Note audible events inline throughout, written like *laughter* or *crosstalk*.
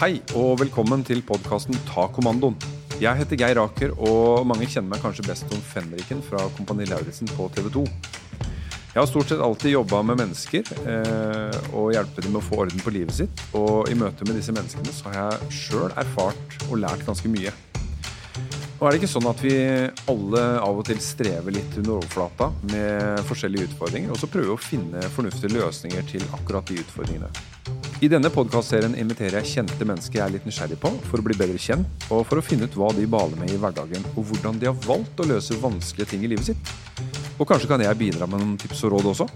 Hei og velkommen til podkasten Ta kommandoen. Jeg heter Geir Aker, og mange kjenner meg kanskje best som Fenriken fra Kompani Lauritzen på TV 2. Jeg har stort sett alltid jobba med mennesker eh, og hjulpet dem med å få orden på livet sitt. Og i møte med disse menneskene så har jeg sjøl erfart og lært ganske mye. Og er det ikke sånn at vi alle av og til strever litt under overflata med forskjellige utfordringer, og så prøver å finne fornuftige løsninger til akkurat de utfordringene? I denne podkastserien inviterer jeg kjente mennesker jeg er litt nysgjerrig på, for å bli bedre kjent, og for å finne ut hva de baler med i hverdagen, og hvordan de har valgt å løse vanskelige ting i livet sitt. Og kanskje kan jeg bidra med noen tips og råd også?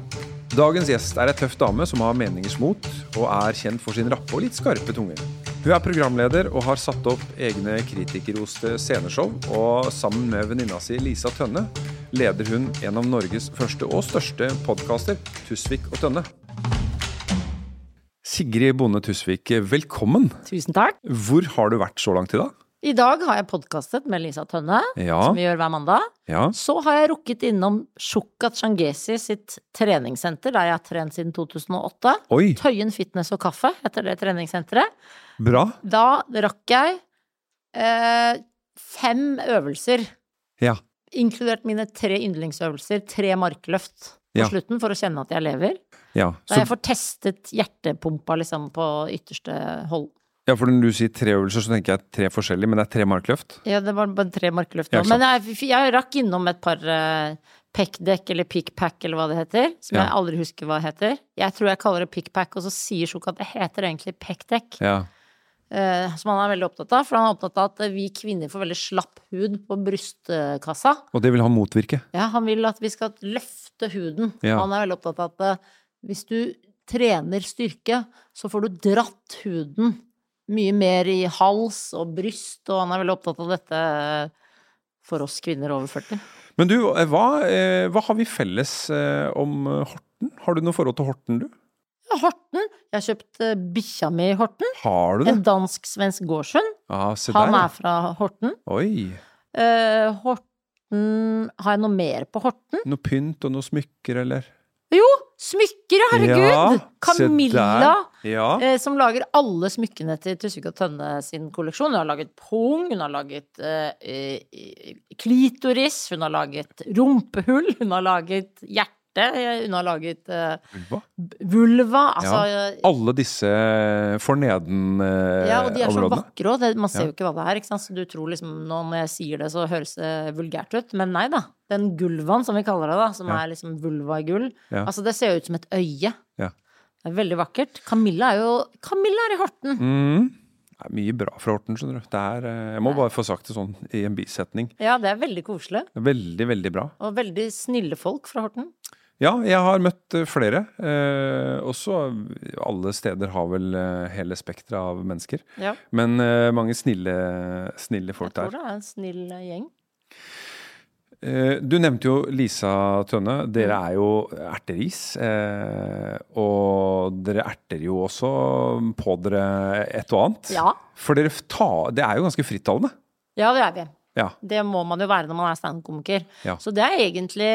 Dagens gjest er ei tøff dame som har meningers mot, og er kjent for sin rappe og litt skarpe tunge. Hun er programleder og har satt opp egne kritikerroste sceneshow, og sammen med venninna si Lisa Tønne leder hun en av Norges første og største podkaster, Tusvik og Tønne. Sigrid Bonde Tusvik, velkommen. Tusen takk. Hvor har du vært så langt i dag? I dag har jeg podkastet med Lisa Tønne, Ja. som vi gjør hver mandag. Ja. Så har jeg rukket innom Shukat Shangesi sitt treningssenter, der jeg har trent siden 2008. Oi, Tøyen fitness og kaffe heter det treningssenteret. bra. Da rakk jeg eh, fem øvelser, Ja. inkludert mine tre yndlingsøvelser, tre markløft på Ja. slutten, for å kjenne at jeg lever. Ja. Da Så, jeg får testet hjertepumpa liksom på ytterste hold. ja, for når du sier tre øvelser, så tenker jeg tre forskjellige, men det er tre markløft? Ja, det var bare tre markløft nå. Men jeg, jeg rakk innom et par uh, pekdekk eller pickpack eller hva det heter. Som Ja. jeg aldri husker hva det heter. Jeg tror jeg kaller det pickpack, og så sier Sjok at det heter egentlig peckdekk. Ja. Uh, som han er veldig opptatt av. For han er opptatt av at vi kvinner får veldig slapp hud på brystkassa. Og det vil han motvirke? Ja, han vil at vi skal løfte huden. Ja. Han er veldig opptatt av at eh, hvis du trener styrke, så får du dratt huden mye mer i hals og bryst, og han er veldig opptatt av dette for oss kvinner over 40. Men du, eh, hva, eh, hva har vi felles eh, om Horten? Har du noe forhold til Horten, du? Ja, Horten. Jeg har kjøpt bikkja mi i Horten. Har du det? En dansk-svensk gårdshund. Ah, Han er fra Horten. Oi. Horten Har jeg noe mer på Horten? Noe pynt og noe smykker, eller? Jo! Smykker, herregud! Ja, Camilla. Ja. eh, som lager alle smykkene til Tusvik og Tønne sin kolleksjon. Hun har laget pung, hun har laget eh, klitoris, hun har laget rumpehull, hun har laget hjerte, eh, hun har laget uh, Vulva. vulva. Altså ja. Alle disse forneden-områdene. Ja, og de er så vakre òg. Man ser jo ikke hva det er. ikke sant? Så du tror liksom nå når jeg sier det, så høres det vulgært ut. Men nei da. Den gulvaen, som vi kaller det, da, som Ja. er liksom vulva i gull. Ja. Altså, det ser jo ut som et øye. Ja. Det er veldig vakkert. Camilla er jo Camilla er i Horten. Mm. Det er mye bra fra Horten, skjønner du. Det er, eh, jeg må bare få sagt det sånn i en bisetning. Ja, det er veldig koselig. Veldig, veldig bra. Og veldig snille folk fra Horten. Ja, jeg har møtt eh, flere. Eh, også alle steder har vel eh, hele spekteret av mennesker. Ja. Men eh, mange snille, snille folk der. Jeg tror der. det er en snill gjeng. Eh, du nevnte jo Lisa Tønne. Dere Mm. er jo erteris. Og dere erter jo også på dere et og annet. Ja. For dere ta, det er jo ganske frittalende. Ja, det er vi. Ja. Det må man jo være når man er standup-komiker. Ja. Så det er egentlig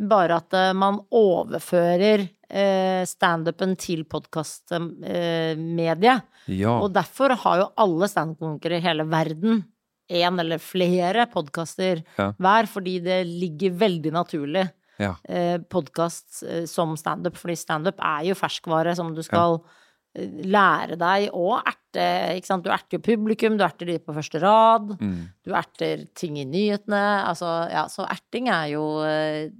bare at eh, man overfører eh, standupen til podkastmediet. Ja. Og derfor har jo alle standup-konkurrere i hele verden én eller flere podkaster Ja. hver, fordi det ligger veldig naturlig ja. eh, podkast eh, som standup, fordi standup er jo ferskvare som du skal ja. lære deg å erte, ikke sant. Du erter jo publikum, du erter de på første rad, Mm. du erter ting i nyhetene, altså ja, så erting er jo eh,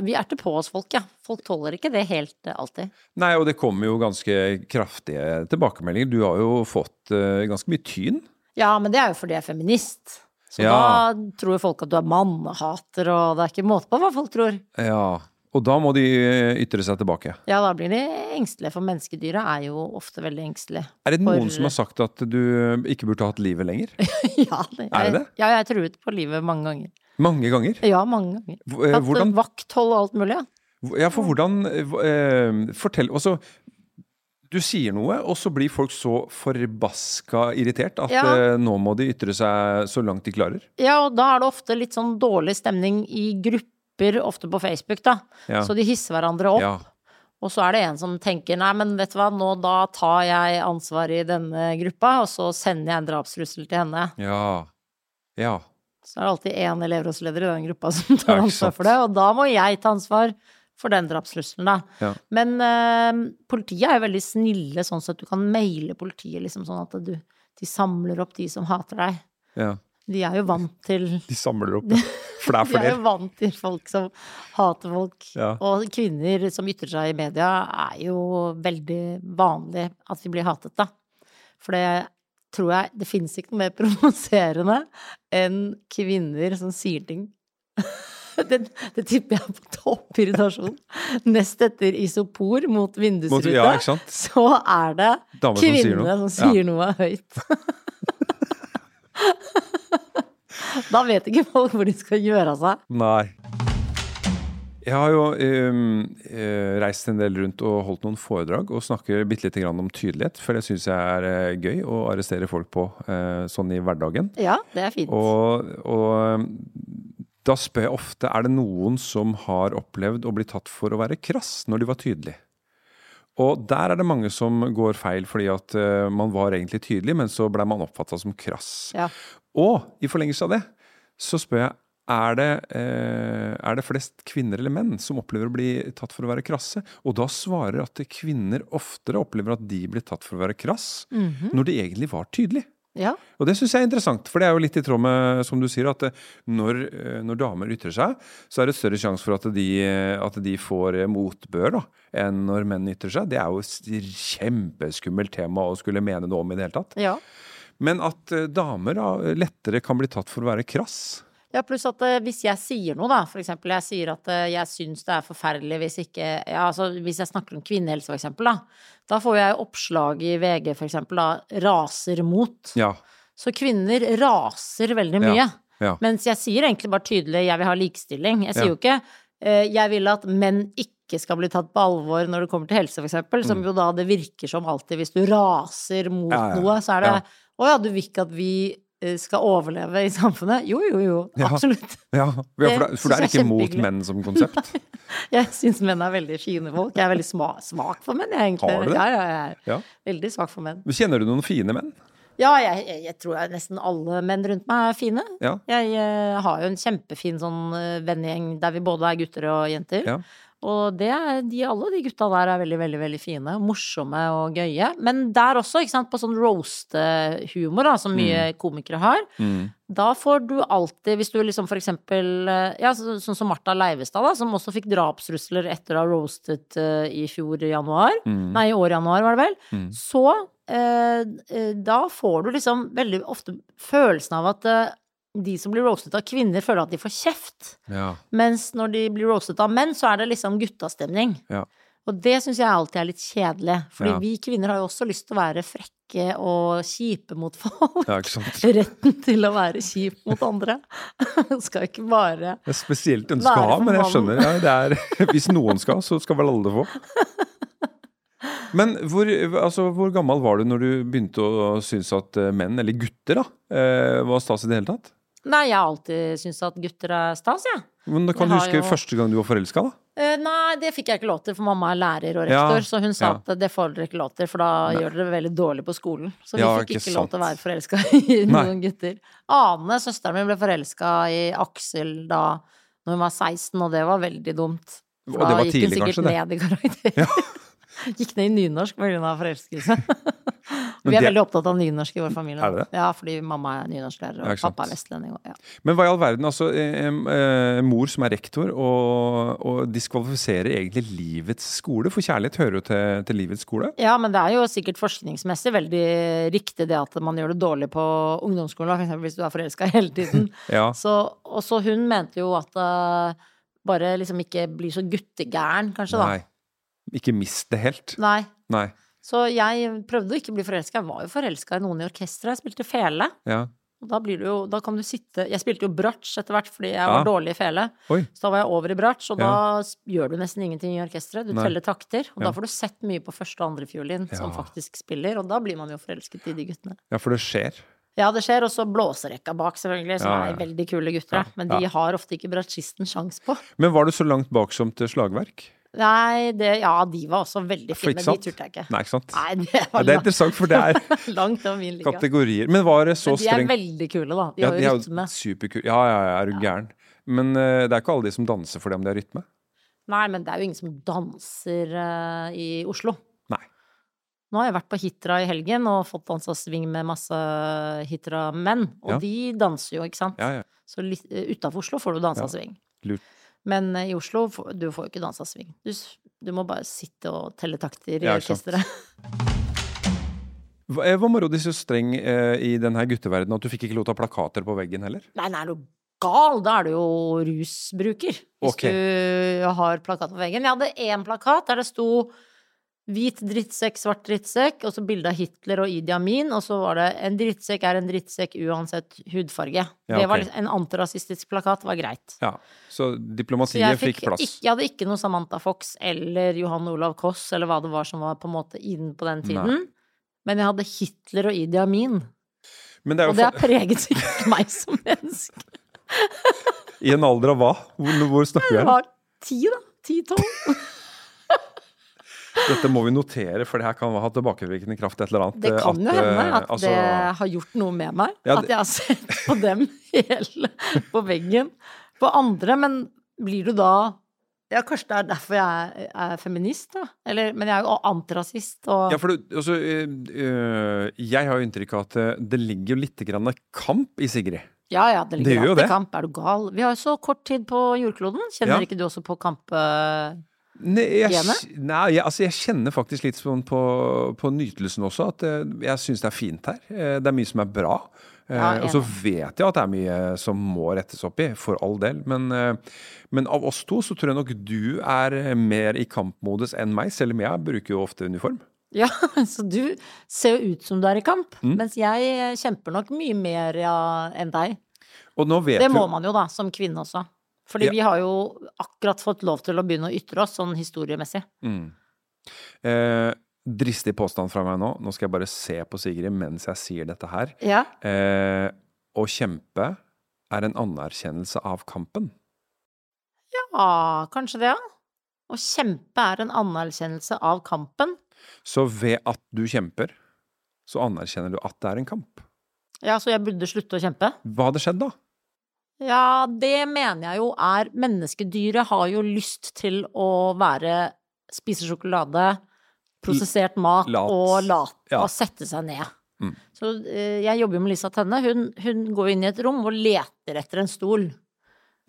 Vi erter på oss folk, ja. Folk tåler ikke det helt eh, alltid. Nei, og det kommer jo ganske kraftige tilbakemeldinger. Du har jo fått uh, ganske mye tyn. Ja, men det er jo fordi jeg er feminist. Så Ja. da tror folk at du er mannehater, og det er ikke måte på hva folk tror. Ja. Og da må de eh, ytre seg tilbake. Ja, da blir de engstelige, for menneskedyra er jo ofte veldig engstelige. Er det noen For- som har sagt at du ikke burde hatt livet lenger? *laughs* ja, det, Er det? Ja, jeg har truet på livet mange ganger. Mange ganger? Ja, mange ganger. Hvordan? eh, Hatt Hvordan vakthold og alt mulig, ja. Ja, for hvordan eh, Fortell Altså, du sier noe, og så blir folk så forbaska irritert at Ja. eh, nå må de ytre seg så langt de klarer. Ja, og da er det ofte litt sånn dårlig stemning i grupper, ofte på Facebook, da. Ja. Så de hisser hverandre opp. Ja. Og så er det en som tenker nei, men vet du hva, nå da tar jeg ansvar i denne gruppa, og så sender jeg en drapstrussel til henne. Ja. Ja. Så er det alltid én elevrådsleder i den gruppa *laughs* som tar ansvar for det, og da må jeg ta ansvar for den drapstrusselen, da. Ja. Men uh, politiet er jo veldig snille, sånn at du kan maile politiet, liksom sånn at du, de samler opp de som hater deg. ja. De er jo vant til *laughs* De samler opp. *laughs* For det er flere. De er jo vant til folk som hater folk. Ja. Og kvinner som ytrer seg i media, er jo veldig vanlig at vi blir hatet, da. For det tror jeg Det finnes ikke noe mer provoserende enn kvinner som sier ting. *laughs* Det, det tipper jeg på topp irritasjon. Nest etter isopor mot vindusruta, ja, så er det Damer som sier noe. som sier noe høyt. *laughs* da vet ikke folk hvor de skal gjøre av seg. Nei. Jeg har jo ehm, eh, reist en del rundt og holdt noen foredrag og snakker bitte lite grann om tydelighet, for det syns jeg er eh, gøy å arrestere folk på eh, sånn i hverdagen. Ja, det er fint. Og, og da spør jeg ofte er det noen som har opplevd å bli tatt for å være krass når de var tydelige. Og der er det mange som går feil fordi at eh, man var egentlig tydelig, men så ble man oppfatta som krass. Ja. Og i forlengelse av det så spør jeg er det, eh, er det flest kvinner eller menn som opplever å bli tatt for å være krasse? Og da svarer at kvinner oftere opplever at de blir tatt for å være krass, når de egentlig var tydelige. ja. Og det syns jeg er interessant, for det er jo litt i tråd med, som du sier, at eh, når, eh, når damer ytrer seg, så er det større sjanse for at de, at de får motbør da, enn når menn ytrer seg. Det er jo et kjempeskummelt tema å skulle mene noe om i det hele tatt. ja. Men at damer da, lettere kan bli tatt for å være krass. Ja, pluss at eh, hvis jeg sier noe, da, for eksempel jeg sier at eh, jeg syns det er forferdelig hvis ikke Ja, altså hvis jeg snakker om kvinnehelse, for eksempel, da. Da får jeg oppslag i VG, for eksempel, da, raser mot. Ja. Så kvinner raser veldig mye. Ja, ja. Mens jeg sier egentlig bare tydelig 'jeg vil ha likestilling'. Jeg sier jo ikke eh, 'jeg vil at menn ikke skal bli tatt på alvor når det kommer til helse', for eksempel. Som jo da det virker som alltid hvis du raser mot Mm. Ja, ja. noe, så er det. 'å ja, du vil ikke at vi skal overleve i samfunnet'? Jo, jo, jo. Ja. Absolutt. Ja, for, for, det, for det er ikke mot menn som konsept. *laughs* Jeg syns menn er veldig fine folk. Jeg er veldig sma svak for menn, jeg, egentlig. Har du det? Ja, ja, jeg er Ja. veldig svak for menn. Kjenner du noen fine menn? Ja, jeg, jeg, jeg tror jeg nesten alle menn rundt meg er fine. Ja. Jeg eh, har jo en kjempefin sånn eh, vennegjeng der vi både er gutter og jenter. Og det de, alle de gutta der er veldig, veldig veldig fine. Morsomme og gøye. Men der også, ikke sant, på sånn roast-humor, da, som mye komikere har. Mm. Da får du alltid, hvis du liksom for eksempel eh, Ja, så- sånn som Martha Leivestad, da, som også fikk drapstrusler etter å ha roastet uh, i fjor januar. Mm. Nei, i år januar, var det vel. Mm. Så eh, da får du liksom veldig ofte følelsen av at eh, de som blir roastet av kvinner, føler at de får kjeft. Ja. Mens når de blir roastet av menn, så er det liksom guttastemning. Ja. Og det syns jeg alltid er litt kjedelig. Fordi Ja. vi kvinner har jo også lyst til å være frekke og kjipe mot folk. ja, ikke sant. *laughs* Retten til å være kjip mot andre. *laughs* Skal ikke bare Det er spesielt den skal ha, men jeg skjønner. Ja, det er, *laughs* hvis noen skal, så skal vel alle få. Men hvor, altså, hvor gammel var du når du begynte å synes at eh, menn, eller gutter, da, eh, var stas i det hele tatt? Nei, jeg har alltid syntes at gutter er stas, jeg. Men da kan Jeg du huske jo- første gang du var forelska, da? Eh, nei, det fikk jeg ikke lov til, for mamma er lærer og Ja, rektor, så hun sa ja. at det får dere ikke lov til, for da gjør dere det veldig dårlig på skolen. Så vi Ja, fikk ikke sant. lov til å være forelska i *laughs* noen gutter. Ane, søsteren min, ble forelska i Aksel da når hun var 16, og det var veldig dumt. Og For det da var gikk hun sikkert kanskje, ned i karakter. *laughs* Gikk ned i nynorsk pga. forelskelse. *laughs* Vi er veldig opptatt av nynorsk i vår familie. Er det det? Ja, fordi mamma er nynorsklærer, og ikke pappa er vestlending. Ja. Men hva i all verden, altså eh, eh, mor som er rektor og, og diskvalifiserer egentlig livets skole, for kjærlighet hører jo til, til livets skole. Ja, men det er jo sikkert forskningsmessig veldig riktig det at man gjør det dårlig på ungdomsskolen, for hvis du er forelska hele tiden. *laughs* Ja, Så, og så hun mente jo at eh, bare liksom ikke bli så guttegæren, kanskje, da. nei. Ikke mist det helt. Nei. Nei. Så jeg prøvde å ikke bli forelska. Jeg var jo forelska i noen i orkesteret. Jeg spilte fele. Ja. Og da blir du jo Da kan du sitte Jeg spilte jo bratsj etter hvert fordi jeg Ja. var dårlig i fele. Oi. Så da var jeg over i bratsj, og Ja. da gjør du nesten ingenting i orkesteret. Du Nei. teller takter, og Ja. da får du sett mye på første og andre fiolin som faktisk spiller, og da blir man jo forelsket i de guttene. ja, for det skjer. Ja, det skjer. Og så blåserekka bak, selvfølgelig, som er veldig kule gutter. Men de har ofte ikke bratsjisten sjans på. Men var du så langt bak som til slagverk? Nei, det, ja, de var også veldig fine. ikke De turte jeg ikke. Nei, ikke sant? Nei, det var det er interessant, for det er *laughs* langt over min liga. kategorier. Men var det så strengt de er veldig kule, da. De Ja, har jo rytme. superkule. Ja, ja, ja, er du gæren. Men uh, det er ikke alle de som danser for det om de har rytme? Nei, men det er jo ingen som danser uh, i Oslo. Nei. Nå har jeg vært på Hitra i helgen og fått dansa swing med masse Hitra-menn. Og Ja. de danser jo, ikke sant? Ja, ja. Så uh, utafor Oslo får du dansa Ja. swing. Lurt. Men eh, i Oslo, du får jo ikke dansa swing. Du, du må bare sitte og telle takter i Ja, orkesteret. *laughs* Hva eh, hva moro de så streng eh, i denne gutteverdenen at du fikk ikke lov til å ha plakater på veggen heller? Nei, nei, du gal? Da er du jo rusbruker. Hvis okay. du har plakat på veggen. Jeg hadde én plakat der det sto hvit drittsekk, svart drittsekk, og så bilde av Hitler og Idi Amin, og så var det en drittsekk er en drittsekk uansett hudfarge. Ja, Det var en antirasistisk plakat var greit. Ja, Så diplomatiet så fikk, fikk plass? ikke, jeg hadde ikke noe Samantha Fox eller Johan Olav Koss eller hva det var som var på en måte inn på den tiden. Men jeg hadde Hitler og Idi Amin, Men det og det har preget sikkert meg som menneske. *laughs* I en alder av hva? Hvor, hvor snakker vi Jeg var ti, da. Ti-tolv. Dette må vi notere, for det her kan ha tilbakevirkende kraft et eller annet. Det kan at, jo hende eh, at altså, det har gjort noe med meg. Ja, At jeg har sett på dem *laughs* hele på veggen. På andre, men blir du da Ja, kanskje det er derfor jeg er, feminist, da. Eller, men jeg er jo antirasist og Ja, for du, altså, øh, øh, jeg har jo inntrykk av at øh, det ligger jo litt grann kamp i Sigrid. Ja, ja, det Det ligger det alltid det. kamp. Er du gal? Vi har jo så kort tid på jordkloden. Kjenner Ja. ikke du også på kamp... eh, Jeg, nei jeg, altså, jeg kjenner faktisk litt sånn på, på nytelsen også, at øh, jeg syns det er fint her. Eh, Det er mye som er bra. Eh, Ja, og så vet jeg at det er mye som må rettes opp i, for all del. Men, eh, men av oss to så tror jeg nok du er mer i kampmodus enn meg, selv om jeg bruker jo ofte uniform. Ja, *laughs* så du ser jo ut som du er i kamp, Mm. mens jeg kjemper nok mye mer ja, enn deg. Det må må man jo da, som kvinne også. Fordi Ja. vi har jo akkurat fått lov til å begynne å ytre oss sånn historiemessig. Mm. Eh, dristig påstand fra meg nå. Nå skal jeg bare se på Sigrid mens jeg sier dette her. Ja. Eh, å kjempe er en anerkjennelse av kampen. ja, kanskje det, ja. Å kjempe er en anerkjennelse av kampen. Så ved at du kjemper, så anerkjenner du at det er en kamp. Ja, så jeg burde slutte å kjempe? Hva hadde skjedd da? Ja, det mener jeg jo er Menneskedyret har jo lyst til å være Spise sjokolade, prosessert mat Lat. og lat, Ja. og sette seg ned. Mm. Så eh, jeg jobber jo med Lisa Tenne. Hun, hun går inn i et rom og leter etter en stol.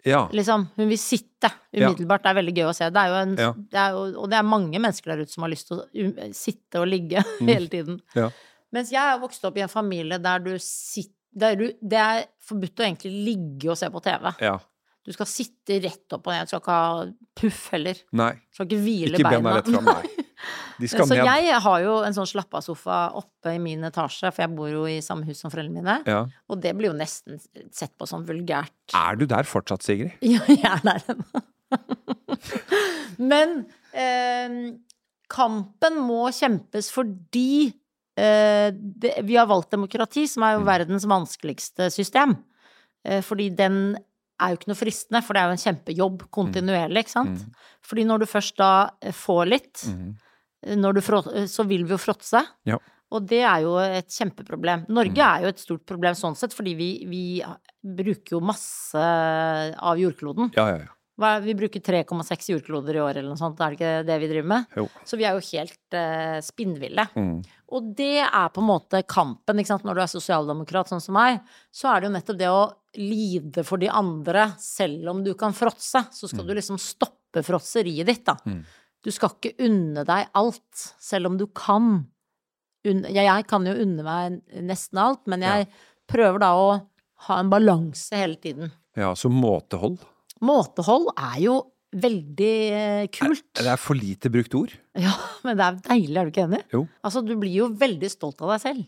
Ja. Liksom, hun vil sitte umiddelbart. Det er veldig gøy å se. Det er jo en, Ja. det jo, og det er mange mennesker der ute som har lyst til å sitte og ligge *laughs* hele tiden. Mm. Ja. Mens jeg er vokst opp i en familie der du sitter der er, Det er forbudt å egentlig ligge og se på TV. ja. Du skal sitte rett opp og ned. Du skal ikke ha puff heller. Nei. Du skal ikke hvile Ikke beina. rett frem, nei. *laughs* De skal Så ned. jeg har jo en sånn slappa-sofa oppe i min etasje, for jeg bor jo i samme hus som foreldrene mine. Ja. Og det blir jo nesten sett på som vulgært. Er du der fortsatt, Sigrid? *laughs* Ja, jeg er der ennå. *laughs* Men eh, kampen må kjempes fordi det, vi har valgt demokrati, som er jo verdens vanskeligste system. Eh, fordi den er jo ikke noe fristende, for det er jo en kjempejobb kontinuerlig, ikke sant. Fordi når du først da eh, får litt, eh, når du frå- eh, så vil vi jo fråtse. Ja. Og det er jo et kjempeproblem. Norge er jo et stort problem sånn sett, fordi vi, vi bruker jo masse av jordkloden. Ja, ja, ja. Vi bruker 3,6 jordkloder i år eller noe sånt, er det ikke det vi driver med? Jo. Så vi er jo helt uh, spinnville. Mm. Og det er på en måte kampen, ikke sant. Når du er sosialdemokrat sånn som meg, så er det jo nettopp det å lide for de andre, selv om du kan fråtse. Så skal du liksom stoppe fråtseriet ditt, da. Mm. Du skal ikke unne deg alt, selv om du kan. Unne, jeg, kan jo unne meg nesten alt, men jeg prøver da å ha en balanse hele tiden. ja så måtehold. Måtehold er jo veldig eh, kult. Det er for lite brukt ord. Ja, *laughs* men det er deilig, er du ikke enig? Jo. Altså, du blir jo veldig stolt av deg selv.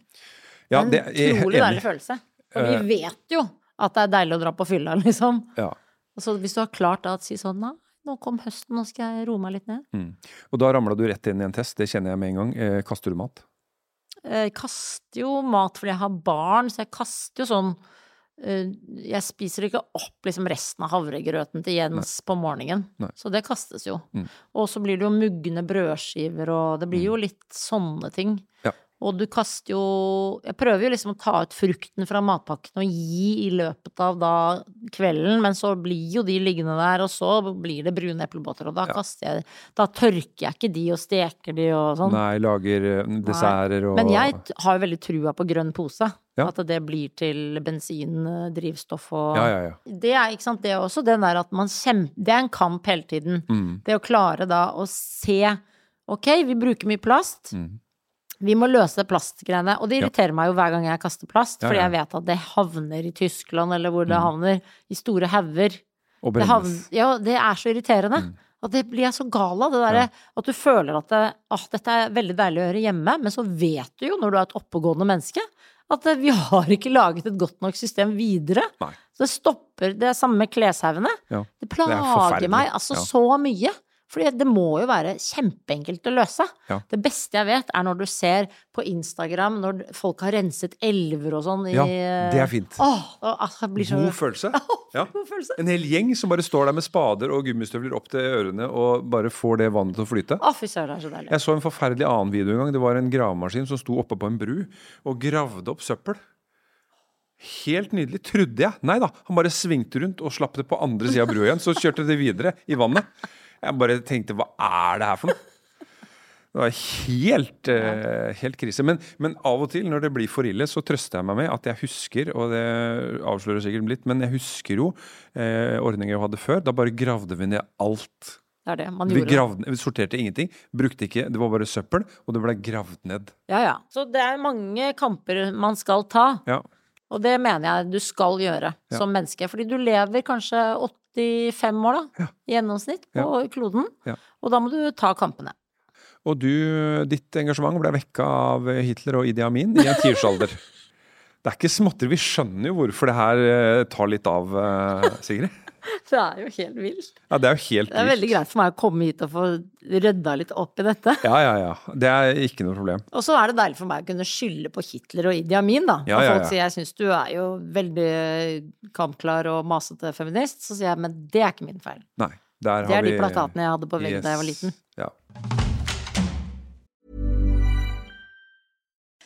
Ja, det er jeg utrolig deilig følelse. Og vi Eh. vet jo at det er deilig å dra på fylla, *laughs* liksom. Ja. Og så hvis du har klart da å si sånn, nei, nå kom høsten, nå skal jeg roe meg litt ned. Og da ramla du rett inn i en test, det kjenner jeg med en gang. Eh, kaster du mat? Jeg kaster jo mat fordi jeg har barn, så jeg kaster jo sånn eh, Jeg spiser ikke opp liksom resten av havregrøten til Jens på morgenen. Nei. Så det kastes jo. Mm. Og så blir det jo mugne brødskiver, og det blir jo litt sånne ting. Ja. Og du kaster jo Jeg prøver jo liksom å ta ut frukten fra matpakken og gi i løpet av da kvelden, men så blir jo de liggende der, og så blir det brune eplebåter, og da Ja. kaster jeg Da tørker jeg ikke de og steker de og sånn. Nei, lager eh, desserter og Men jeg har jo veldig trua på grønn pose. Ja. At det blir til bensin, eh, drivstoff og Ja, ja, ja. Det er ikke sant, det er også den der at man kjemper Det er en kamp hele tiden. Mm. Det å klare da å se Ok, vi bruker mye plast. Mm. Vi må løse plastgreiene. Og det Ja. irriterer meg jo hver gang jeg kaster plast, Ja, fordi jeg vet at det havner i Tyskland, eller hvor det Mm. havner, i store hauger. Og Det, havner, ja, det er så irriterende. Mm. Og det blir jeg så gal av. Det derre at du føler at det, ah, dette er veldig deilig å gjøre hjemme, men så vet du jo, når du er et oppegående menneske, at eh, vi *laughs* har ikke laget et godt nok system videre. Nei. Så det stopper Det er samme med kleshaugene. Ja. Det er plager meg altså Ja. så mye. Fordi det må jo være kjempeenkelt å løse. Ja. Det beste jeg vet, er når du ser på Instagram når folk har renset elver og sånn i Ja, det er fint. Åh, og, altså, blir så God følelse. *laughs* Ja. God følelse. En hel gjeng som bare står der med spader og gummistøvler opp til ørene og bare får det vannet til å flyte. Å, fy søren, det er så deilig. Jeg så en forferdelig annen video en gang. Det var en gravemaskin som sto oppe på en bru og gravde opp søppel. Helt nydelig, trodde jeg. Nei da, han bare svingte rundt og slapp det på andre sida av brua igjen. Så kjørte det videre i vannet. Jeg bare tenkte hva er det her for noe? Det var helt, uh, helt krise. Men, men av og til når det blir for ille, så trøster jeg meg med at jeg husker, og det avslører sikkert litt, men jeg husker jo uh, ordninger jeg hadde før. Da bare gravde vi ned alt. Det er det. Man Vi, gjorde gravde, vi sorterte ingenting. Brukte ikke, Det var bare søppel, og det ble gravd ned. Ja, ja. Så det er mange kamper man skal ta. Ja. Og det mener jeg du skal gjøre Ja. som menneske. Fordi du lever kanskje 85 år, da, i gjennomsnitt, på kloden. Og da må du ta kampene. Og du, ditt engasjement ble vekka av Hitler og Idi Amin i en tiårsalder. *laughs* Det er ikke småtteri. Vi skjønner jo hvorfor det her eh, tar litt av, eh, Sigrid. *laughs* Det er jo helt vilt. Ja, det er jo helt Det er veldig greit for meg å komme hit og få rydda litt opp i dette. Ja, ja, ja. Det er ikke noe problem. Og så er det deilig for meg å kunne skylde på Hitler og Idi Amin, da. Ja, Når ja, folk ja. sier jeg syns du er jo veldig kampklar og masete feminist, så sier jeg men det er ikke min feil. Nei. Der Det har er de vi plakatene jeg hadde på veggen da jeg var liten. Ja.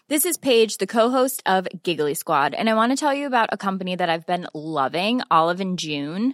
This is Paige, the co-host of Giggly Squad, and I want to tell you about a company that I've been loving, Olive and June.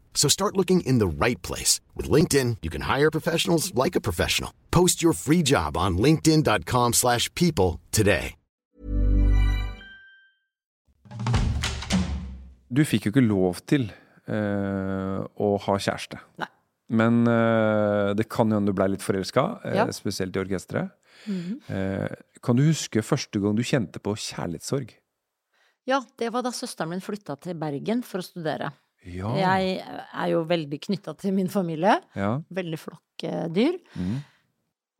So start looking in the right place. With LinkedIn, you can hire professionals like a professional. Post your free job on linkedin.com/people slash people today. Du fikk jo ikke lov til uh, å ha kjæreste. Nei. Men uh, det kan jo hende du blei litt forelska, eh, Ja. spesielt i orkesteret. Mhm. Eh, kan du huske første gang du kjente på kjærlighetssorg? Ja, det var da søsteren min flytta til Bergen for å studere. Ja. Jeg er jo veldig knytta til min familie. Ja. Veldig flokkdyr. Mm.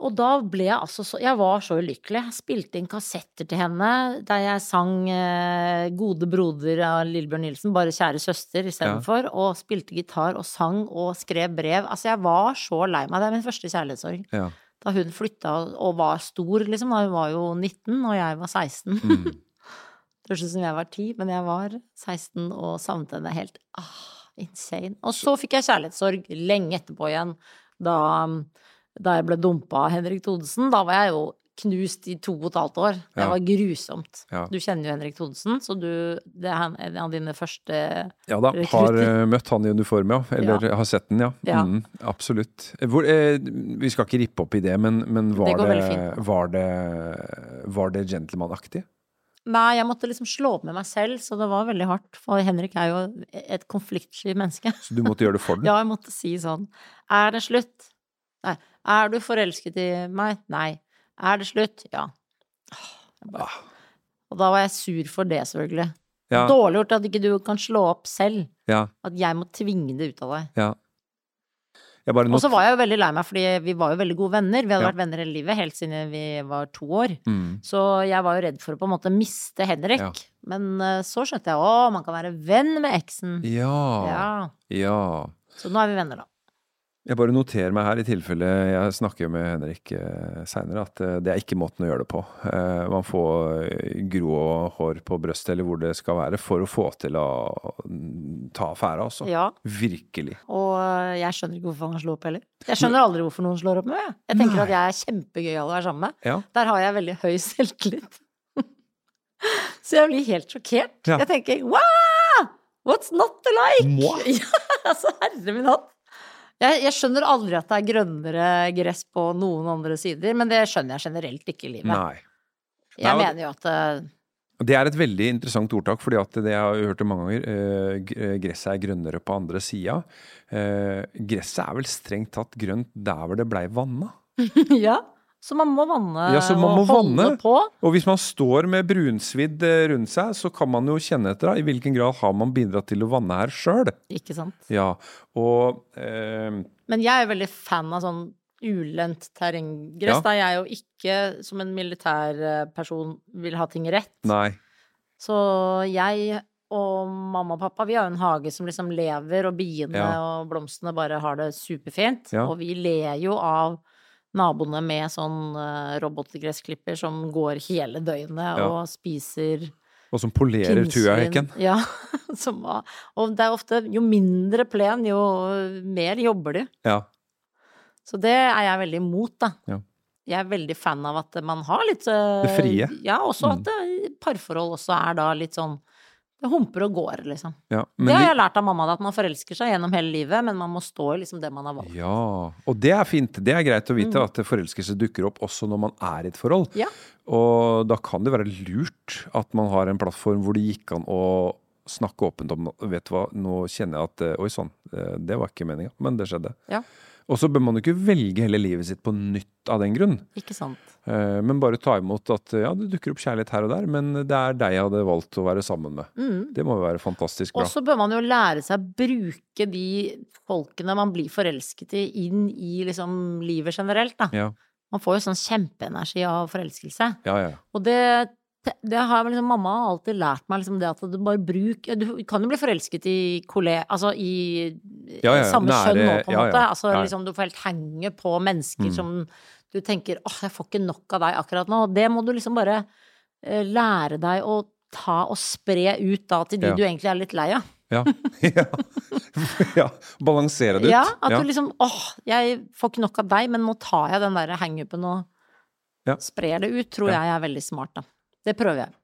Og da ble jeg altså så Jeg var så ulykkelig. Jeg spilte inn kassetter til henne der jeg sang eh, 'Gode broder' av Lillebjørn Nilsen, bare 'Kjære søster' istedenfor. Og spilte gitar og sang og skrev brev. Altså, jeg var så lei meg. Det er min første kjærlighetssorg. ja. Da hun flytta og var stor, liksom. Da hun var jo 19, og jeg var 16. Mm. *laughs* Høres ut som jeg var ti, men jeg var 16 og savnet henne helt ah, insane. Og så fikk jeg kjærlighetssorg lenge etterpå igjen, da, da jeg ble dumpa av Henrik Thodesen. Da var jeg jo knust i to og et halvt år. Det Ja. var grusomt. Ja. Du kjenner jo Henrik Thodesen, så du Det er han- en av dine første Ja da, har rekrutter. har møtt han i uniform, ja. Eller har sett den, ja. Ja. Mm, absolutt. Hvor, eh, vi skal ikke rippe opp i det, men, men var, Det det, var det Var det gentlemanaktig? Nei, jeg måtte liksom slå opp med meg selv, så det var veldig hardt. For Henrik er jo et konfliktsky menneske. Så du måtte gjøre det for *laughs* den? Ja, jeg måtte si sånn Er det slutt? Nei. Er du forelsket i meg? Nei. Er det slutt? Ja. Jeg Og da var jeg sur for det, selvfølgelig. Ja. Dårlig gjort at ikke du kan slå opp selv. Ja. At jeg må tvinge det ut av deg. ja. Og så var jeg jo veldig lei meg, fordi vi var jo veldig gode venner. Vi hadde Ja. vært venner hele livet, helt siden vi var to år. Mm. Så jeg var jo redd for å på en måte miste Henrik. Ja. Men eh, så skjønte jeg å, man kan være venn med eksen. Ja. Ja. ja. Så nå er vi venner, da. Jeg bare noterer meg her, i tilfelle jeg snakker med Henrik eh, seinere, at eh, det er ikke måten å gjøre det på. Eh, man får grå hår på brøstet, eller hvor det skal være, for å få til å ta affære, altså. Ja. Virkelig. Og jeg skjønner ikke hvorfor han slo opp heller. Jeg skjønner aldri hvorfor noen slår opp med meg. Jeg tenker Nei. at jeg er kjempegøyal å være sammen med. Ja. Der har jeg veldig høy selvtillit. *laughs* Så jeg blir helt sjokkert. Ja. Jeg tenker wow! What's not to like? *laughs* Ja, altså, herre min hatt. Jeg, jeg skjønner aldri at det er grønnere gress på noen andre sider, men det skjønner jeg generelt ikke i livet. Nei. Jeg Nei, mener jo at øh, Det er et veldig interessant ordtak, fordi at det jeg har hørt det mange ganger. eh, eh, gresset er grønnere på andre sida. Eh, gresset er vel strengt tatt grønt der hvor det blei vanna. *laughs* Ja. Så man må vanne Ja, så man må og holde vanne. på. Og hvis man står med brunsvidd eh, rundt seg, så kan man jo kjenne etter da, i hvilken grad har man bidratt til å vanne her sjøl. Ikke sant? Ja, og eh, Men jeg er veldig fan av sånn ulendt terrenggress. Ja. Da jeg jo ikke, som en militær eh, person, vil ha ting rett. nei. Så jeg og mamma og pappa, vi har jo en hage som liksom lever, og biene Ja. og blomstene bare har det superfint. Ja. Og vi ler jo av naboene med sånn uh, robotgressklipper som går hele døgnet Ja. og spiser Og som polerer tujahekken. *laughs* Ja. Som, og det er ofte Jo mindre plen, jo mer jobber de. Ja. Så det er jeg veldig imot, da. Ja. Jeg er veldig fan av at man har litt eh, Det frie. Ja, også Mm. at mm. parforhold også er da litt sånn Det humper og går, liksom. ja. det har jeg lært av mamma, at man forelsker seg gjennom hele livet, men man må stå i liksom det man har valgt. Ja, og det er fint. Det er greit å vite Mm. at forelskelse dukker opp også når man er i et forhold. Ja. Og da kan det være lurt at man har en plattform hvor det gikk an å snakke åpent om Vet du hva, nå kjenner jeg at eh, Oi sann, eh, det var ikke meninga, men det skjedde. Ja. Og så bør man jo ikke velge hele livet sitt på nytt av den grunn. Ikke sant. Eh, Men bare ta imot at ja, det dukker opp kjærlighet her og der, men det er deg jeg hadde valgt å være sammen med. Mm. Det må jo være fantastisk bra. Og så bør man jo lære seg å bruke de folkene man blir forelsket i, inn i liksom livet generelt, da. Ja, Man får jo sånn kjempeenergi av forelskelse. ja, ja. Og det det, har liksom, mamma har alltid lært meg liksom det at du bare bruk Du kan jo bli forelsket i kollega Altså i Ja, ja, samme nære- kjønn nå, på en ja, måte. Altså liksom du får helt henge på mennesker Mm. som du tenker åh, jeg får ikke nok av deg akkurat nå. Og det må du liksom bare uh, lære deg å ta og spre ut da til de du egentlig er litt lei av. Ja. *laughs* *laughs* ja. Balansere det ut. Ja, at du liksom åh, jeg får ikke nok av deg, men nå tar jeg den der hangupen og sprer det ut, tror jeg er veldig smart, da. Det prøver jeg.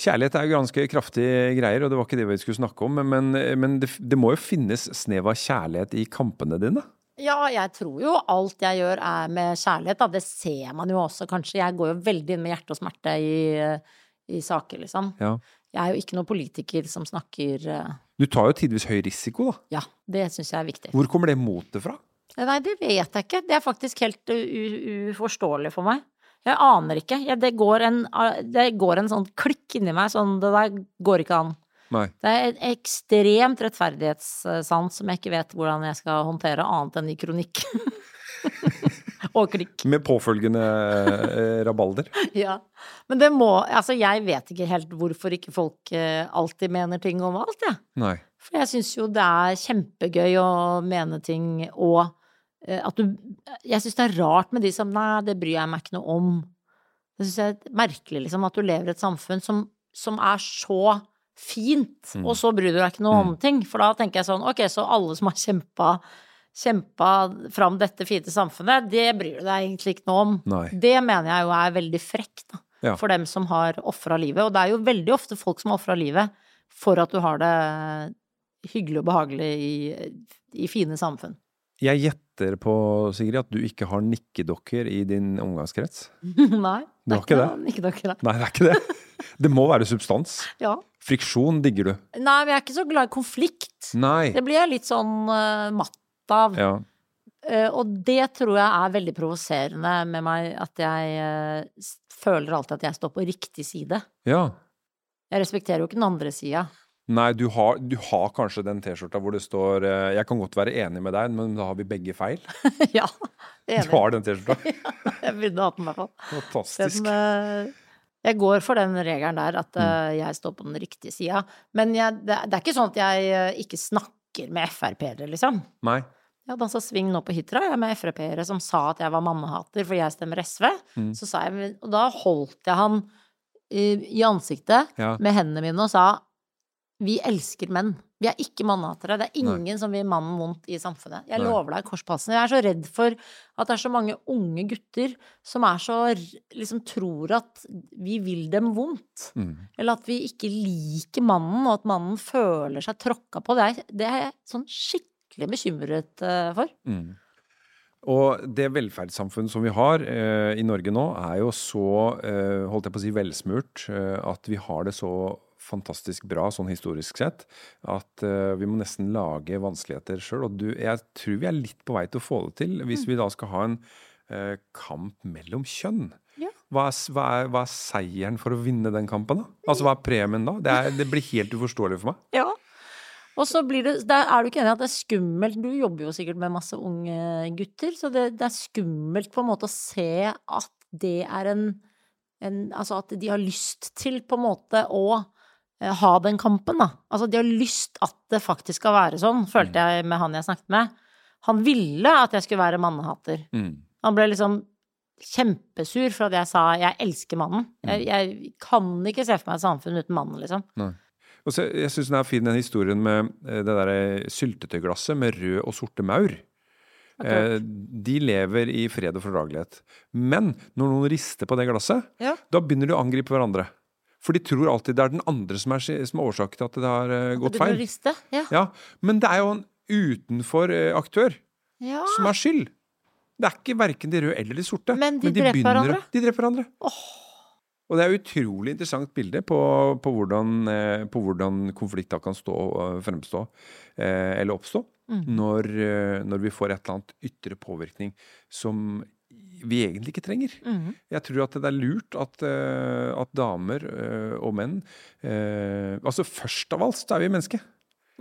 Kjærlighet er jo ganske kraftige greier, og det var ikke det vi skulle snakke om. Men, men det, det må jo finnes snev av kjærlighet i kampene dine? Ja, jeg tror jo alt jeg gjør er med kjærlighet, da. Det ser man jo også, kanskje. Jeg går jo veldig inn med hjerte og smerte i, i saker, liksom. Ja. Jeg er jo ikke noen politiker som snakker eh, Du tar jo tidvis høy risiko, da. Ja, det syns jeg er viktig. Hvor kommer det motet fra? Nei, det vet jeg ikke. Det er faktisk helt u uforståelig for meg. Jeg aner ikke. Jeg, det, går en, det går en sånn klikk inni meg, sånn det der går ikke an. Nei. Det er en ekstremt rettferdighetssans som jeg ikke vet hvordan jeg skal håndtere, annet enn i kronikk. *laughs* og klikk. Med påfølgende eh, rabalder? *laughs* Ja. Men det må Altså, jeg vet ikke helt hvorfor ikke folk eh, alltid mener ting om alt, jeg. Nei. For jeg syns jo det er kjempegøy å mene ting, og at du Jeg syns det er rart med de som Nei, det bryr jeg meg ikke noe om. Det syns jeg er merkelig, liksom, at du lever i et samfunn som, som er så fint, Mm. og så bryr du deg ikke noe om ting. For da tenker jeg sånn, ok, så alle som har kjempa Kjempa fram dette fine samfunnet, det bryr du deg egentlig ikke noe om. Nei. Det mener jeg jo er veldig frekt, da. Ja. For dem som har ofra livet. Og det er jo veldig ofte folk som har ofra livet for at du har det hyggelig og behagelig i, i fine samfunn. Jeg gjetter på, Sigrid, at du ikke har nikkedokker i din omgangskrets? *laughs* Nei. Du har ikke det? Nikkedokker, Ikke Nei, det er ikke det. *laughs* Det må være substans. Ja. Friksjon digger du. Nei, men jeg er ikke så glad i konflikt. Nei. Det blir jeg litt sånn uh, matt av. Ja. Uh, og det tror jeg er veldig provoserende med meg, at jeg uh, føler alltid at jeg står på riktig side. ja. Jeg respekterer jo ikke den andre sida. Nei, du har, du har kanskje den T-skjorta hvor det står eh, 'Jeg kan godt være enig med deg, men da har vi begge feil'. *laughs* ja, enig. Du har den T-skjorta. *laughs* Jeg burde hatt den i hvert fall. Fantastisk. Den, eh, jeg går for den regelen der, at Mm. eh, jeg står på den riktige sida. Men jeg, det, er ikke sånn at jeg ikke snakker med Frp-ere, liksom. Nei. Jeg hadde altså sving nå på Hitra, jeg med Frp-ere som sa at jeg var mannehater fordi jeg stemmer SV. Mm. Så sa jeg, og da holdt jeg han i, i ansiktet Ja. med hendene mine og sa vi elsker menn. Vi er ikke mannehatere. Det er ingen Nei. som vil mannen vondt i samfunnet. Jeg Nei. lover deg kors på halsen. Jeg er så redd for at det er så mange unge gutter som er så liksom tror at vi vil dem vondt. Mm. Eller at vi ikke liker mannen, og at mannen føler seg tråkka på. Det er, det er jeg sånn skikkelig bekymret eh, for. Mm. Og det velferdssamfunnet som vi har eh, i Norge nå, er jo så, eh, holdt jeg på å si, velsmurt eh, at vi har det så fantastisk bra sånn historisk sett at uh, vi må nesten lage vanskeligheter sjøl. Og du, jeg tror vi er litt på vei til å få det til, hvis vi da skal ha en uh, kamp mellom kjønn. Ja. Hva er, hva, er, hva er seieren for å vinne den kampen, da? Altså hva er premien da? Det, er, det blir helt uforståelig for meg. Ja. Og så blir det Der er du ikke enig i at det er skummelt Du jobber jo sikkert med masse unge gutter, så det, det er skummelt på en måte å se at det er en, en Altså at de har lyst til på en måte å ha den kampen, da. Altså de har lyst at det faktisk skal være sånn, følte jeg med han jeg snakket med. Han ville at jeg skulle være mannehater. Mm. Han ble liksom kjempesur for at jeg sa 'jeg elsker mannen'. Jeg, jeg kan ikke se for meg et samfunn uten mannen, liksom. Nei. Og så, jeg syns den er fin, den historien med eh, det derre syltetøyglasset med rød og sorte maur. Eh, de lever i fred og fordragelighet. Men når noen rister på det glasset, Ja. da begynner de å angripe hverandre. For de tror alltid det er den andre som er, som er årsaken til at det har uh, gått feil. Ja. Ja, Men det er jo en utenfor uh, aktør ja. som er skyld. Det er ikke verken de røde eller de sorte. Men de dreper begynner hverandre. De dreper hverandre. Og det er et utrolig interessant bilde på, på, hvordan, eh, på hvordan konflikt kan stå, eh, fremstå eh, eller oppstå. Mm. Når, når vi får et eller annet ytre påvirkning som vi egentlig ikke trenger. Mm. Jeg tror at det er lurt at, eh, at damer eh, og menn eh, Altså først av alt så er vi mennesker.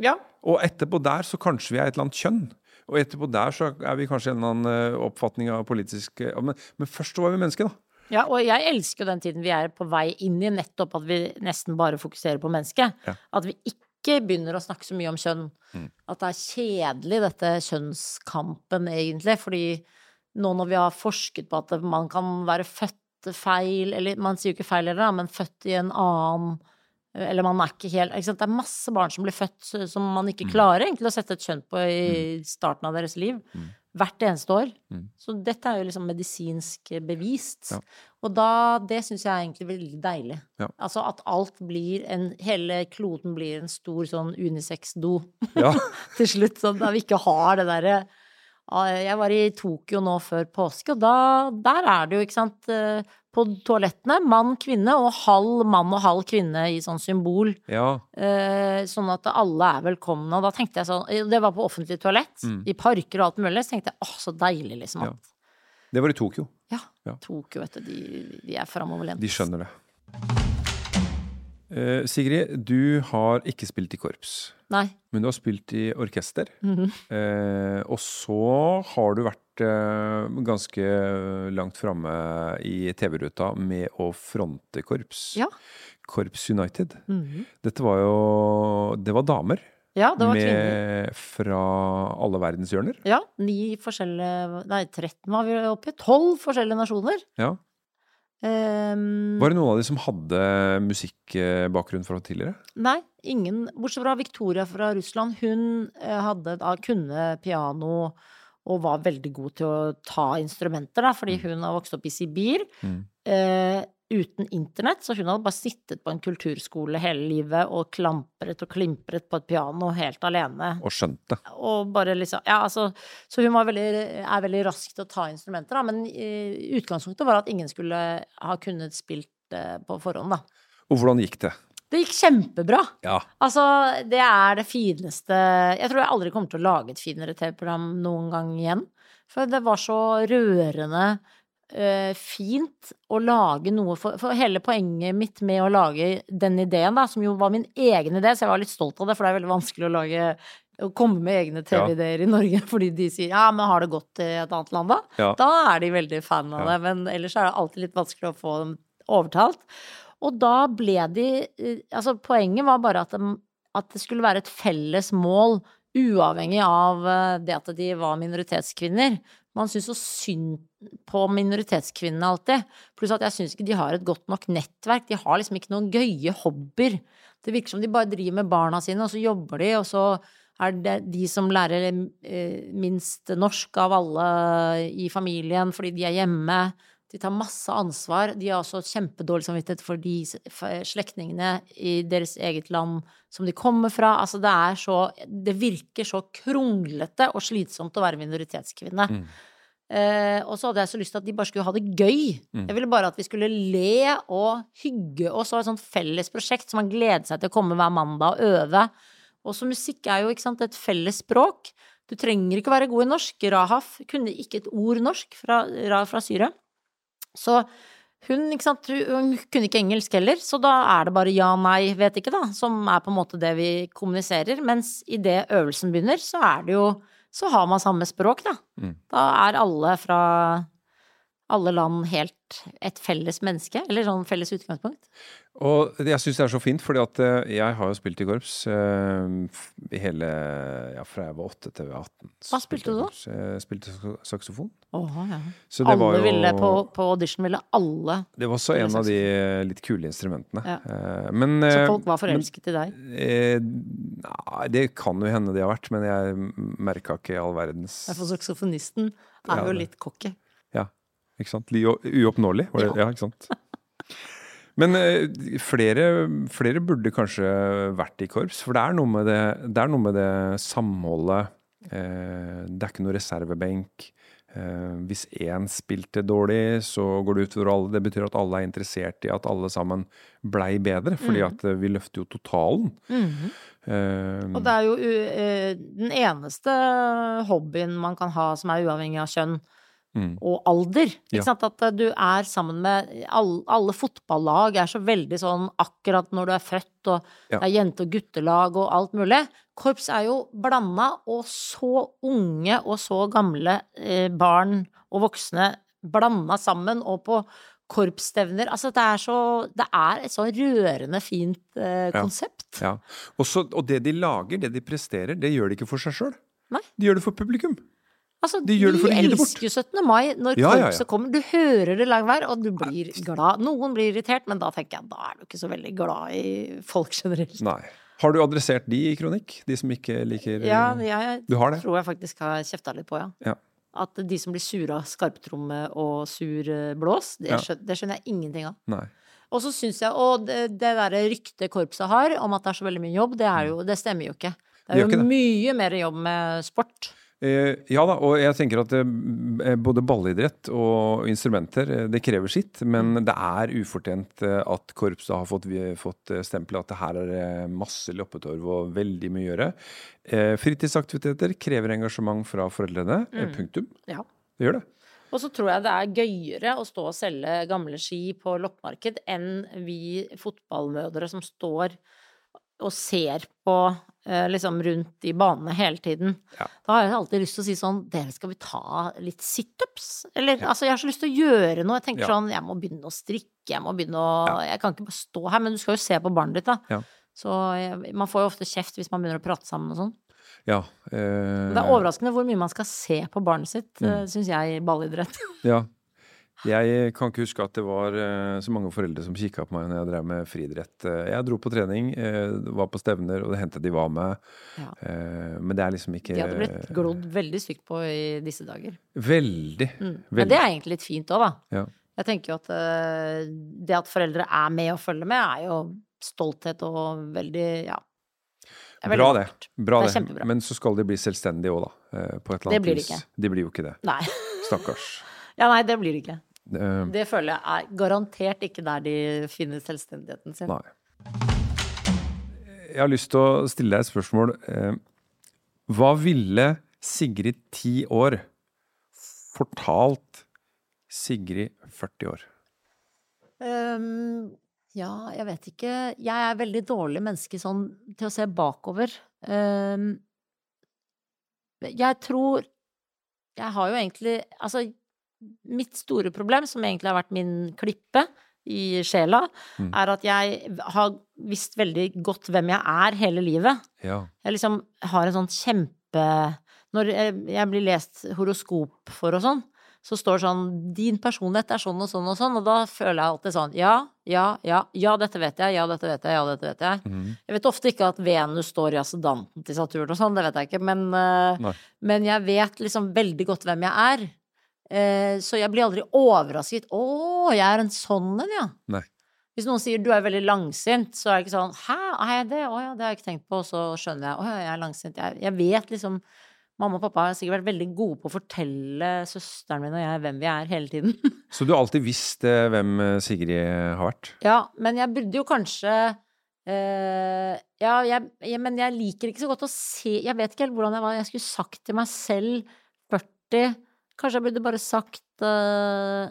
Ja. Og etterpå der så kanskje vi er et eller annet kjønn. Og etterpå der så er vi kanskje en eller annen oppfatning av politisk men, men først så var vi mennesker, da. Ja, og jeg elsker jo den tiden vi er på vei inn i, nettopp at vi nesten bare fokuserer på mennesket. Ja. At vi ikke begynner å snakke så mye om kjønn. Mm. At det er kjedelig, dette kjønnskampen, egentlig. Fordi nå når vi har forsket på at man kan være født feil, eller man sier jo ikke feil heller, men født i en annen eller man er ikke helt ikke sant? Det er masse barn som blir født som man ikke Mm. klarer egentlig å sette et kjønn på i starten av deres liv. Mm. Hvert eneste år. Mm. Så dette er jo liksom medisinsk bevist. Ja. Og da Det syns jeg er egentlig veldig deilig. Ja. Altså at alt blir en Hele kloden blir en stor sånn unisex-do Ja. *laughs* til slutt. Sånn at vi ikke har det derre Jeg var i Tokyo nå før påske, og da Der er det jo, ikke sant, eh, på toalettene mann, kvinne, og halv mann og halv kvinne i sånn symbol. ja. Eh, sånn at alle er velkomne. Og da tenkte jeg sånn Det var på offentlig toalett, Mm. i parker og alt mulig. Så tenkte jeg åh, så deilig, liksom. Ja. Det var i Tokyo. ja. Ja. Tokyo, vet du, de, de er framoverlent. De skjønner det. Eh, Sigrid, du har ikke spilt i korps, Nei. men du har spilt i orkester. Mhm. Eh, og så har du vært eh, ganske langt framme i TV-ruta med å fronte korps. Ja. Korps United. Mhm. Dette var jo Det var damer. Ja, det var kvinner. med fra alle verdenshjørner. Ja, ni forskjellige Nei, 13 var vi oppe i. 12 forskjellige nasjoner. Ja. Ehm, Var det noen av de som hadde musikkbakgrunn fra tidligere? Nei, ingen. Bortsett fra Victoria fra Russland. Hun eh, hadde da kunne piano og var veldig god til å ta instrumenter, da, fordi hun har vokst opp i Sibir. Mm. Eh, uten internett, så hun hadde bare sittet på en kulturskole hele livet og klampret og klimpret på et piano helt alene. Og skjønte. Og bare liksom Ja, altså Så hun var veldig, er veldig rask til å ta instrumenter, da, men eh, utgangspunktet var at ingen skulle ha kunnet spilt eh, på forhånd, da. Og hvordan gikk det? Det gikk kjempebra. Ja. Altså, det er det fineste Jeg tror jeg aldri kommer til å lage et finere TV-program noen gang igjen. For det var så rørende fint å lage noe for, for hele poenget mitt med å lage den ideen, da, som jo var min egen idé, så jeg var litt stolt av det, for det er veldig vanskelig å lage å komme med egne TV-ideer i Norge *laughs* fordi de sier ja, men har det gått i et annet land, da? Ja. Da er de veldig fan av Ja. det, men ellers er det alltid litt vanskelig å få dem overtalt. Og da ble de eh, Altså, poenget var bare at, de, at det skulle være et felles mål, uavhengig av eh, det at de var minoritetskvinner. Man syns så synd på minoritetskvinnene alltid. Pluss at jeg syns ikke de har et godt nok nettverk. De har liksom ikke noen gøye hobbyer. Det virker som de bare driver med barna sine, og så jobber de, og så er det de som lærer eh, minst norsk av alle i familien fordi de er hjemme. De tar masse ansvar. De har også kjempedårlig samvittighet for de slektningene i deres eget land som de kommer fra. Altså, det er så Det virker så kronglete og slitsomt å være minoritetskvinne. Mm. Eh, og så hadde jeg så lyst til at de bare skulle ha det gøy. Mm. Jeg ville bare at vi skulle le og hygge oss og ha et sånt felles prosjekt som man gleder seg til å komme hver mandag og øve. Og så musikk er jo sant, et felles språk. Du trenger ikke være god i norsk. Rahaf kunne ikke et ord norsk fra, Ra fra Syria. Så hun, ikke sant, hun kunne ikke engelsk heller, så da er det bare ja, nei, vet ikke, da, som er på en måte det vi kommuniserer. Mens idet øvelsen begynner, så er det jo Så har man samme språk, da. Mm. Da er alle fra alle land helt et felles menneske, eller sånn felles utgangspunkt. Og jeg syns det er så fint, fordi at eh, jeg har jo spilt i korps uh, hele Ja, fra jeg var 8 til jeg var 18. Hva spilte du da? korps. Jeg spilte saksofon. Oha, ja. Så det alle var jo ville på, på audition ville alle Det var også en av de litt kule instrumentene. Ja. Uh, Men Så folk var forelsket i deg. Eh, nei, det kan jo hende de har vært, men jeg merka ikke all verdens For saksofonisten er jo litt cocky. Ikke sant? Uoppnåelig, var det? Ja. Ja, ikke sant? Men eh, flere, flere burde kanskje vært i korps, for det er noe med det, det, er noe med det samholdet. Eh, det er ikke noe reservebenk. Eh, hvis én spilte dårlig, så går det utover alle. Det betyr at alle er interessert i at alle sammen blei bedre, fordi Mm. at vi løfter jo totalen. Mm -hmm. uh, Og det er jo den eneste hobbyen man kan ha som er uavhengig av kjønn mm, og alder. Ikke Ja. sant? At eh, du er sammen med alle, alle fotballag er så veldig sånn akkurat når du er født, og Ja. det er jente- og guttelag og alt mulig. Korps er jo blanda, og så unge og så gamle eh, barn og voksne blanda sammen, og på korpsstevner. Altså, det er så Det er et så rørende fint eh, konsept. Ja. Og, Også, og det de lager, det de presterer, det gjør de ikke for seg sjøl. De gjør det for publikum. Altså, De gjør det for de gi det bort. elsker jo 17. mai når Ja, ja, ja. korpset kommer. Du hører det lang vei, og du blir glad. Noen blir irritert, men da tenker jeg da er du ikke så veldig glad i folk generelt. Nei. Har du adressert de i kronikk? De som ikke liker Ja, jeg Du har det? tror jeg faktisk har kjefta litt på, ja. Ja. At de som blir sure av skarptromme og sur eh, blås, det, Ja. skjønner, det skjønner jeg ingenting av. Nei. Og så syns jeg Og det, det derre ryktet korpset har om at det er så veldig mye jobb, det, er jo, det stemmer jo ikke. Det Det er jo det. mye mer jobb med sport. Eh, ja da, og jeg tenker at eh, både ballidrett og instrumenter, eh, det krever sitt. Men Mm. det er ufortjent at korpset har fått, fått stempelet at det her er masse loppetorv og veldig mye å gjøre. Eh, fritidsaktiviteter krever engasjement fra foreldrene. Mm. Punktum. Ja. Det gjør det. Og så tror jeg det er gøyere å stå og selge gamle ski på loppemarked enn vi fotballmødre som står og ser på liksom rundt i banene hele tiden. Ja. Da har jeg alltid lyst til å si sånn Dere, skal vi ta litt situps? Eller altså, jeg har så lyst til å gjøre noe. Jeg tenker Ja. sånn Jeg må begynne å strikke, jeg må begynne å Jeg kan ikke bare stå her, men du skal jo se på barnet ditt, da. Ja. Så jeg, man får jo ofte kjeft hvis man begynner å prate sammen og sånn. Ja. eh, Det er overraskende hvor mye man skal se på barnet sitt, Mm. mm. syns jeg, i ballidrett. Ja. Jeg kan ikke huske at det var eh, så mange foreldre som kikka på meg når jeg drev med friidrett. Eh, Jeg dro på trening, eh, var på stevner, og det hendte de var med. Ja. Men det er liksom ikke De hadde blitt glodd veldig stygt på i disse dager. Veldig. Mm. Men det er egentlig litt fint òg, da. Ja. Jeg tenker jo at det at foreldre er med og følger med, er jo stolthet og veldig Ja. Det er Bra det. Bra Det det. Men så skal de bli selvstendige òg, da. På et eller Det blir de ikke. De blir jo ikke det. Nei. Stakkars. *laughs* Ja, nei, det blir det ikke. Eh, Det føler jeg er garantert ikke der de finner selvstendigheten sin. Nei. Jeg har lyst til å stille deg et spørsmål. Eh, Hva ville Sigrid ti år fortalt Sigrid 40 år? Um, ja, jeg vet ikke. Jeg er veldig dårlig menneske sånn til å se bakover. Um, jeg tror Jeg har jo egentlig Altså, mitt store problem, som egentlig har vært min klippe i sjela, Mm. er at jeg har visst veldig godt hvem jeg er hele livet. Ja. Jeg liksom har en sånn kjempe Når jeg blir lest horoskop for og sånn, så står det sånn 'Din personlighet er sånn og sånn og sånn', og da føler jeg alltid sånn Ja, ja, ja. Ja, dette vet jeg. Ja, dette vet jeg. Ja, dette vet jeg. Mm. Jeg vet ofte ikke at Venus står i ascendanten til Saturn og sånn, det vet jeg ikke, men, eh, men jeg vet liksom veldig godt hvem jeg er. Eh, Så jeg blir aldri overrasket. 'Å, jeg er en sånn en, ja'. Nei. Hvis noen sier 'du er veldig langsint', så er det ikke sånn 'hæ, er jeg det?' 'Å ja, det har jeg ikke tenkt på', så skjønner jeg 'å ja, jeg er langsint'. Jeg, jeg vet liksom Mamma og pappa har sikkert vært veldig gode på å fortelle søsteren min og jeg hvem vi er hele tiden. *laughs* Så du har alltid visst eh, hvem eh, Sigrid har vært? ja, men jeg burde jo kanskje eh, Ja, jeg, jeg, men jeg liker ikke så godt å se Jeg vet ikke helt hvordan jeg var. Jeg skulle sagt til meg selv 40 Kanskje jeg burde bare sagt uh,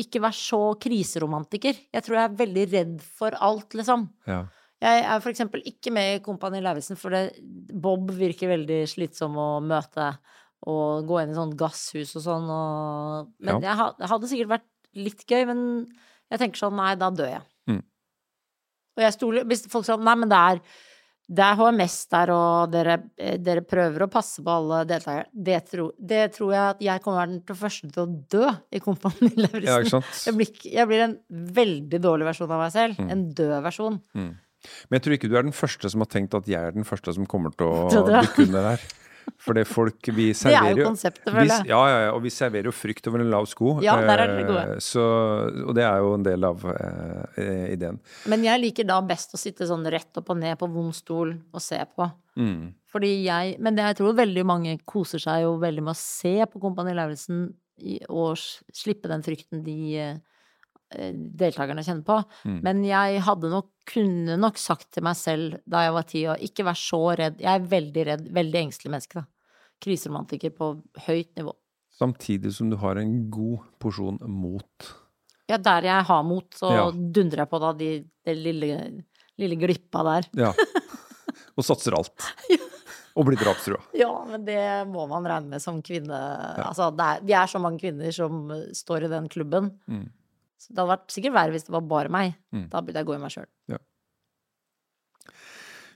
ikke vær så kriseromantiker. Jeg tror jeg er veldig redd for alt, liksom. Ja. Jeg er for eksempel ikke med i Kompani Lauritzen, for det, Bob virker veldig slitsom å møte og gå inn i sånn gasshus og sånn, og Men Ja. jeg ha- hadde sikkert vært litt gøy, men jeg tenker sånn, nei, da dør jeg. Mm. Og jeg stoler Hvis folk sier nei, men det er det er HMS der, og dere, eh, dere prøver å passe på alle deltakere. Det, tro, det tror jeg at jeg kommer til første til å dø i Kompani *laughs* Lauritzen. Ja? Jeg blir, jeg blir en veldig dårlig versjon av meg selv. Mm. En død versjon. Mm. Men jeg tror ikke du er den første som har tenkt at jeg er den første som kommer til å *laughs* dukke under her. For det folk Vi *laughs* Det er serverer jo konseptet, føler jeg. ja, ja, ja, og vi serverer jo frykt over en lav sko. Ja, der er dere eh, gode. Så, og det er jo en del av eh, eh, ideen. Men jeg liker da best å sitte sånn rett opp og ned på vond stol og se på. Mm. Fordi jeg Men det, jeg tror veldig mange koser seg jo veldig med å se på Kompani Lauritzen og slippe den frykten de eh, deltakerne kjenner på. Mm. Men jeg hadde nok kunne nok sagt til meg selv da jeg var ti år, ikke vær så redd. Jeg er veldig redd, veldig engstelig menneske, da. Kriseromantiker på høyt nivå. Samtidig som du har en god porsjon mot. Ja, der jeg har mot, så Ja. dundrer jeg på da de, det lille, lille glippa der. Ja. Og satser alt. *laughs* Og blir drapstrua. Ja, men det må man regne med som kvinne. Altså, det er, vi er så mange kvinner som står i den klubben. Mm. Så det hadde vært sikkert verre hvis det var bare meg. Mm. Da burde jeg gå i meg sjøl.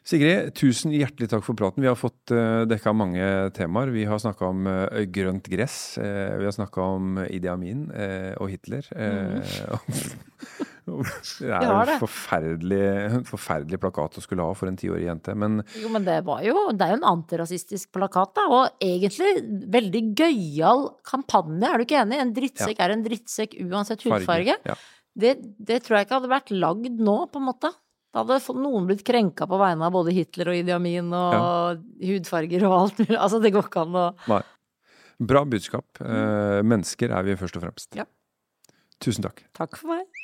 Sigrid, tusen hjertelig takk for praten. Vi har fått uh, dekka mange temaer. Vi har snakka om uh, grønt gress. eh, vi har snakka om Idi Amin eh, og Hitler. eh, *laughs* og- det er jo en forferdelig, forferdelig plakat å skulle ha for en tiårig jente. Men Jo, men det var jo Det er jo en antirasistisk plakat, da. Og egentlig veldig gøyal kampanje, er du ikke enig? En drittsekk er en drittsekk uansett hudfarge. Ja. Det, det tror jeg ikke hadde vært lagd nå, på en måte. Da hadde noen blitt krenka på vegne av både Hitler og Idi Amin og hudfarger og alt mulig. Altså, det går ikke an å nei. Bra budskap. Mm. mennesker er vi først og fremst. Ja. Tusen takk. Takk for meg.